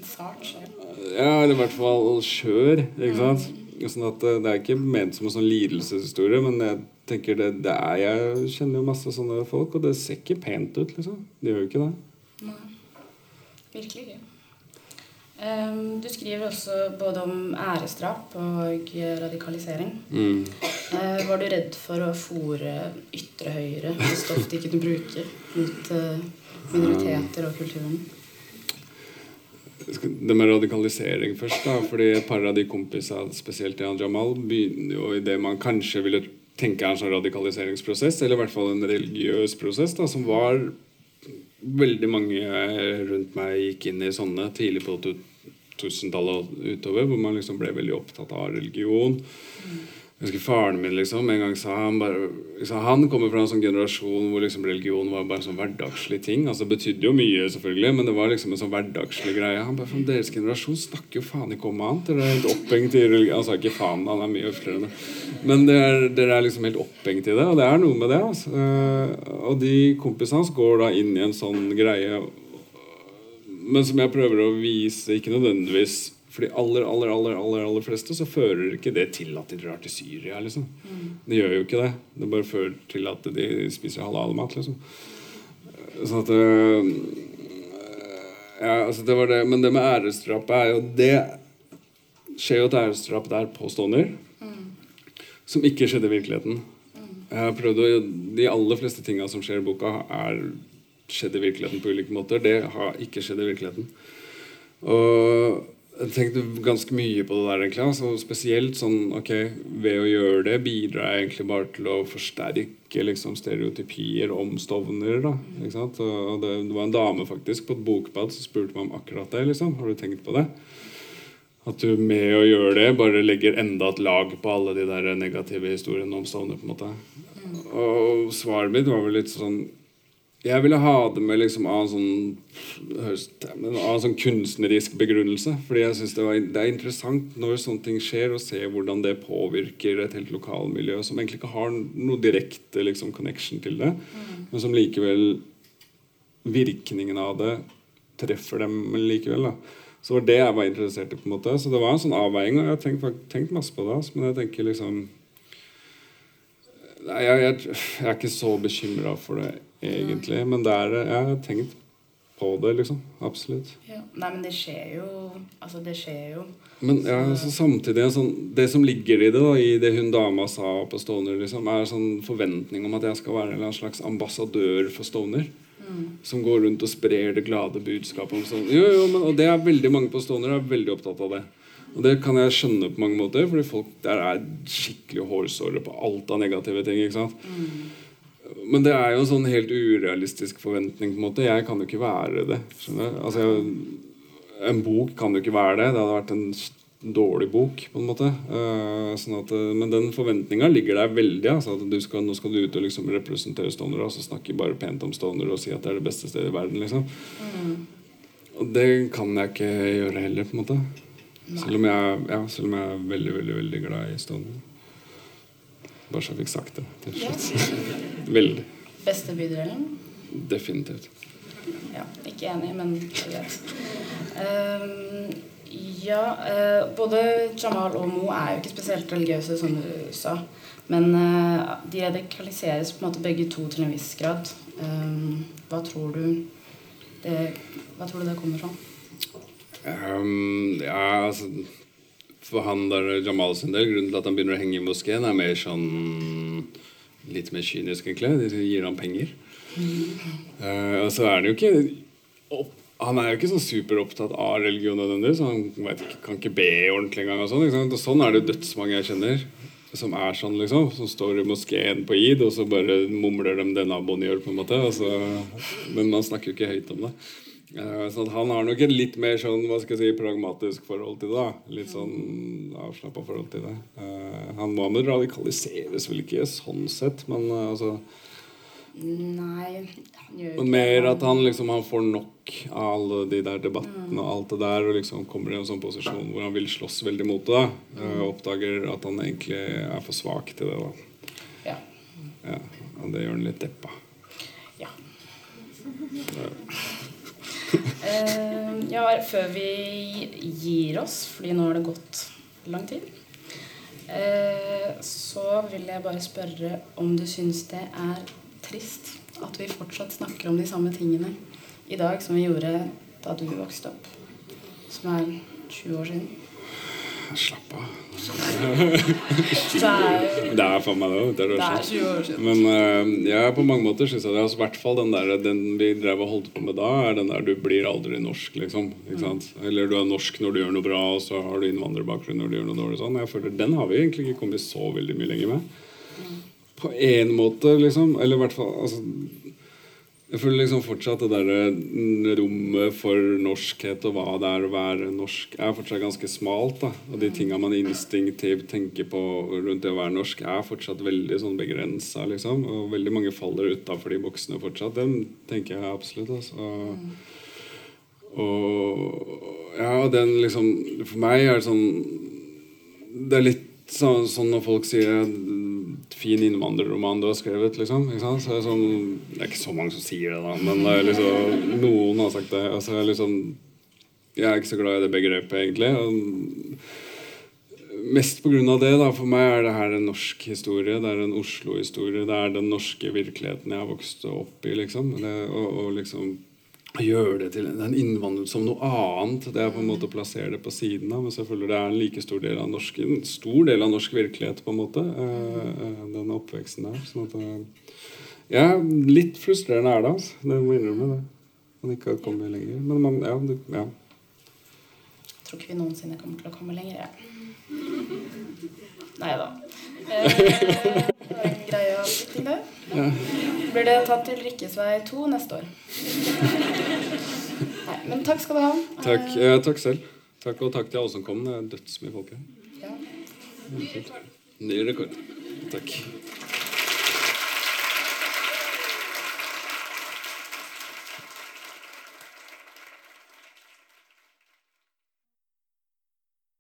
Sart sjel. Ja, eller i hvert fall skjør. ikke sant? Sånn at eh, Det er ikke ment som en sånn lidelseshistorie, men jeg tenker det, det er, jeg kjenner jo masse sånne folk, og det ser ikke pent ut. liksom. De gjør jo ikke det. Nei. Virkelig ikke. Um, du skriver også både om æresdrap og radikalisering. Mm. Uh, var du redd for å fòre ytre høyre med stoff de kunne bruke mot uh, minoriteter og kulturen? Det med radikalisering først, da. fordi et par av de kompisene, spesielt Jan Jamal, begynner jo i det man kanskje ville tenke er en sånn radikaliseringsprosess, eller i hvert fall en religiøs prosess, da, som var Veldig mange rundt meg gikk inn i sånne tidlig på 2000-tallet og utover, hvor man liksom ble veldig opptatt av religion. Jeg husker faren min liksom, en gang sa han bare liksom, Han kommer fra en sånn generasjon hvor liksom religion var bare en sånn hverdagslig ting. altså Det betydde jo mye, selvfølgelig, men det var liksom en sånn hverdagslig greie. Han bare, fra Deres generasjon snakker jo faen ikke om annet. Dere er helt opphengt i religion. Han sa ikke faen, han er mye høfligere enn det. Men dere, dere er liksom helt opphengt i det, og det er noe med det. altså. Og de kompisene hans går da inn i en sånn greie men som jeg prøver å vise, ikke nødvendigvis for de aller, aller, aller, aller, aller fleste så fører ikke det til at de drar til Syria. liksom. Mm. Det gjør jo ikke det. Det bare fører til at de spiser halal-mat. liksom. Sånn at øh, Ja, altså det var det. Men det med æresdrapet er jo Det skjer jo et æresdrap der på Stovner mm. som ikke skjedde i virkeligheten. Mm. Jeg har prøvd å, De aller fleste tinga som skjer i boka, er skjedd i virkeligheten på ulike måter. Det har ikke skjedd i virkeligheten. Og jeg tenkte ganske mye på det der, egentlig. Altså, spesielt sånn ok, Ved å gjøre det bidrar jeg egentlig bare til å forsterke liksom, stereotypier om Stovner. da, ikke sant? Og det, det, var en dame faktisk på et bokbad som spurte meg om akkurat det. liksom, Har du tenkt på det? At du med å gjøre det bare legger enda et lag på alle de der negative historiene om Stovner. på en måte. Og svaret mitt var vel litt sånn jeg ville ha det med liksom av en sånn, av en sånn kunstnerisk begrunnelse. Fordi jeg synes det, det, er interessant når sånne ting skjer, å se hvordan det påvirker et helt lokalmiljø som egentlig ikke har noe direkte liksom, connection til det, mm. men som likevel Virkningen av det treffer dem likevel. da. Så var det jeg var interessert i. på en måte. Så det var en sånn avveining, og jeg har tenkt, tenkt masse på det. Men jeg tenker liksom Nei, jeg, jeg, jeg er ikke så bekymra for det egentlig. Men det er Jeg har tenkt på det, liksom. Absolutt. Ja. Nei, men det skjer jo Altså, det skjer jo. Men ja, altså, samtidig sånn, Det som ligger i det, da, i det hun dama sa på Stovner, liksom, er sånn forventning om at jeg skal være en slags ambassadør for Stovner. Som går rundt og sprer det glade budskapet om Stovner. Jo, jo, men, og det er veldig mange på Stovner er veldig opptatt av det. Og det kan jeg skjønne på mange måter, fordi folk der er skikkelig hårsåre på alt av negative ting. ikke sant? Men det er jo en sånn helt urealistisk forventning. på en måte. Jeg kan jo ikke være det. skjønner du? Altså, jeg, En bok kan jo ikke være det. Det hadde vært en dårlig bok, på en måte. Uh, sånn at, eh, men den forventninga ligger der veldig. Altså, at du skal, nå skal du ut og liksom representere stonere og så snakke bare pent om stonere og si at det er det beste stedet i verden. liksom. Og det kan jeg ikke gjøre heller, på en måte. Selv om, jeg, ja, selv om jeg er veldig, veldig veldig glad i Stovner. Bare så jeg fikk sagt det til slutt. Veldig. Beste bydelen? Definitivt. Ja, ikke enig, men greit. Um, ja, uh, både Jamal og Mo er jo ikke spesielt religiøse, som du sa. Men uh, de radikaliseres på en måte begge to til en viss grad. Um, hva tror du det, hva tror du det kommer fra? Ehm, ja, altså For han der Jamal sin del, grunnen til at han begynner å henge i moskeen, er mer sånn Litt mer kynisk, egentlig. De gir ham penger. Uh, og så er det jo ikke opp, Han er jo ikke sånn superopptatt av religion nødvendigvis. Han vet kan ikke be ordentlig engang. Og sånn, og sånn er det dødsmange jeg kjenner. Som er sånn, liksom. Som står i moskeen på id, og så bare mumler de naboen gjør. på en måte Altså, Men man snakker jo ikke høyt om det. Eh, Så han har nok et litt mer sånn, hva skal jeg si, pragmatisk forhold til det. da. Litt sånn avslappa forhold til det. Eh, Han Mohammed radikaliseres vel ikke sånn sett, men eh, altså Nei, han gjør ikke mer at han liksom han får nok av alle de der debattene og alt det der, og liksom kommer i en sånn posisjon hvor han vil slåss veldig mot det. da. Og oppdager at han egentlig er for svak til det. da. Ja. Ja, og det gjør han litt deppa. Ja. Eh, ja, før vi gir oss, fordi nå har det gått lang tid, eh, så vil jeg bare spørre om du syns det er trist at vi fortsatt snakker om de samme tingene i dag som vi gjorde da du vokste opp, som er 20 år siden. Slapp av. Det er, faen meg det. Det er, det det er 20 år siden. Men uh, jeg på mange måter syns jeg det. Altså, hvert fall den der Den vi drev og holdt på med da, er den der du blir aldri norsk, liksom. Sant? Eller du er norsk når du gjør noe bra, og så har du innvandrerbakgrunn når du gjør noe dårlig. Sånn. Jeg føler Den har vi egentlig ikke kommet så veldig mye lenger med. På en måte, liksom. Eller i hvert fall altså, Jeg føler liksom fortsatt det der mm, rommet for norskhet og hva det er å være norsk, er fortsatt ganske smalt. da Og de tinga man instinktivt tenker på rundt det å være norsk, er fortsatt veldig sånn begrensa. Liksom. Og veldig mange faller utafor de boksene fortsatt. Den tenker jeg absolutt. Altså. Og ja, den liksom For meg er det sånn Det er litt sånn, sånn når folk sier fin innvandrerroman du har skrevet, liksom. Ikke sant? Så er det, sånn, det er ikke så mange som sier det, da, men liksom, noen har sagt det. Altså, jeg, liksom, jeg er ikke så glad i det begrepet, egentlig. Og mest av det. da, For meg er det her en norsk historie. Det er en Oslo-historie. Det er den norske virkeligheten jeg har vokst opp i. liksom. Det, og, og liksom gjøre det til en innvandrer som noe annet. Det er på en måte å plassere det på siden av. Men selvfølgelig det er en like stor del av norsk, en stor del av norsk virkelighet, på en måte. eh, eh, oppveksten der. sånn at eh, ja, litt frustrerende er det, altså. Det må innrømme det. Man ikke har kommet lenger. Men man, ja, det, ja. Jeg tror ikke vi noensinne kommer til å komme lenger. Nei da. Eh, det var en greie avslutning, det. Blir det tatt til Rikkesvei 2 neste år? Nei, men takk skal du ha. Takk, eh, takk selv. Takk, og takk til alle som kom. Det er dødsmye folk her. Ja. Ny rekord. Takk.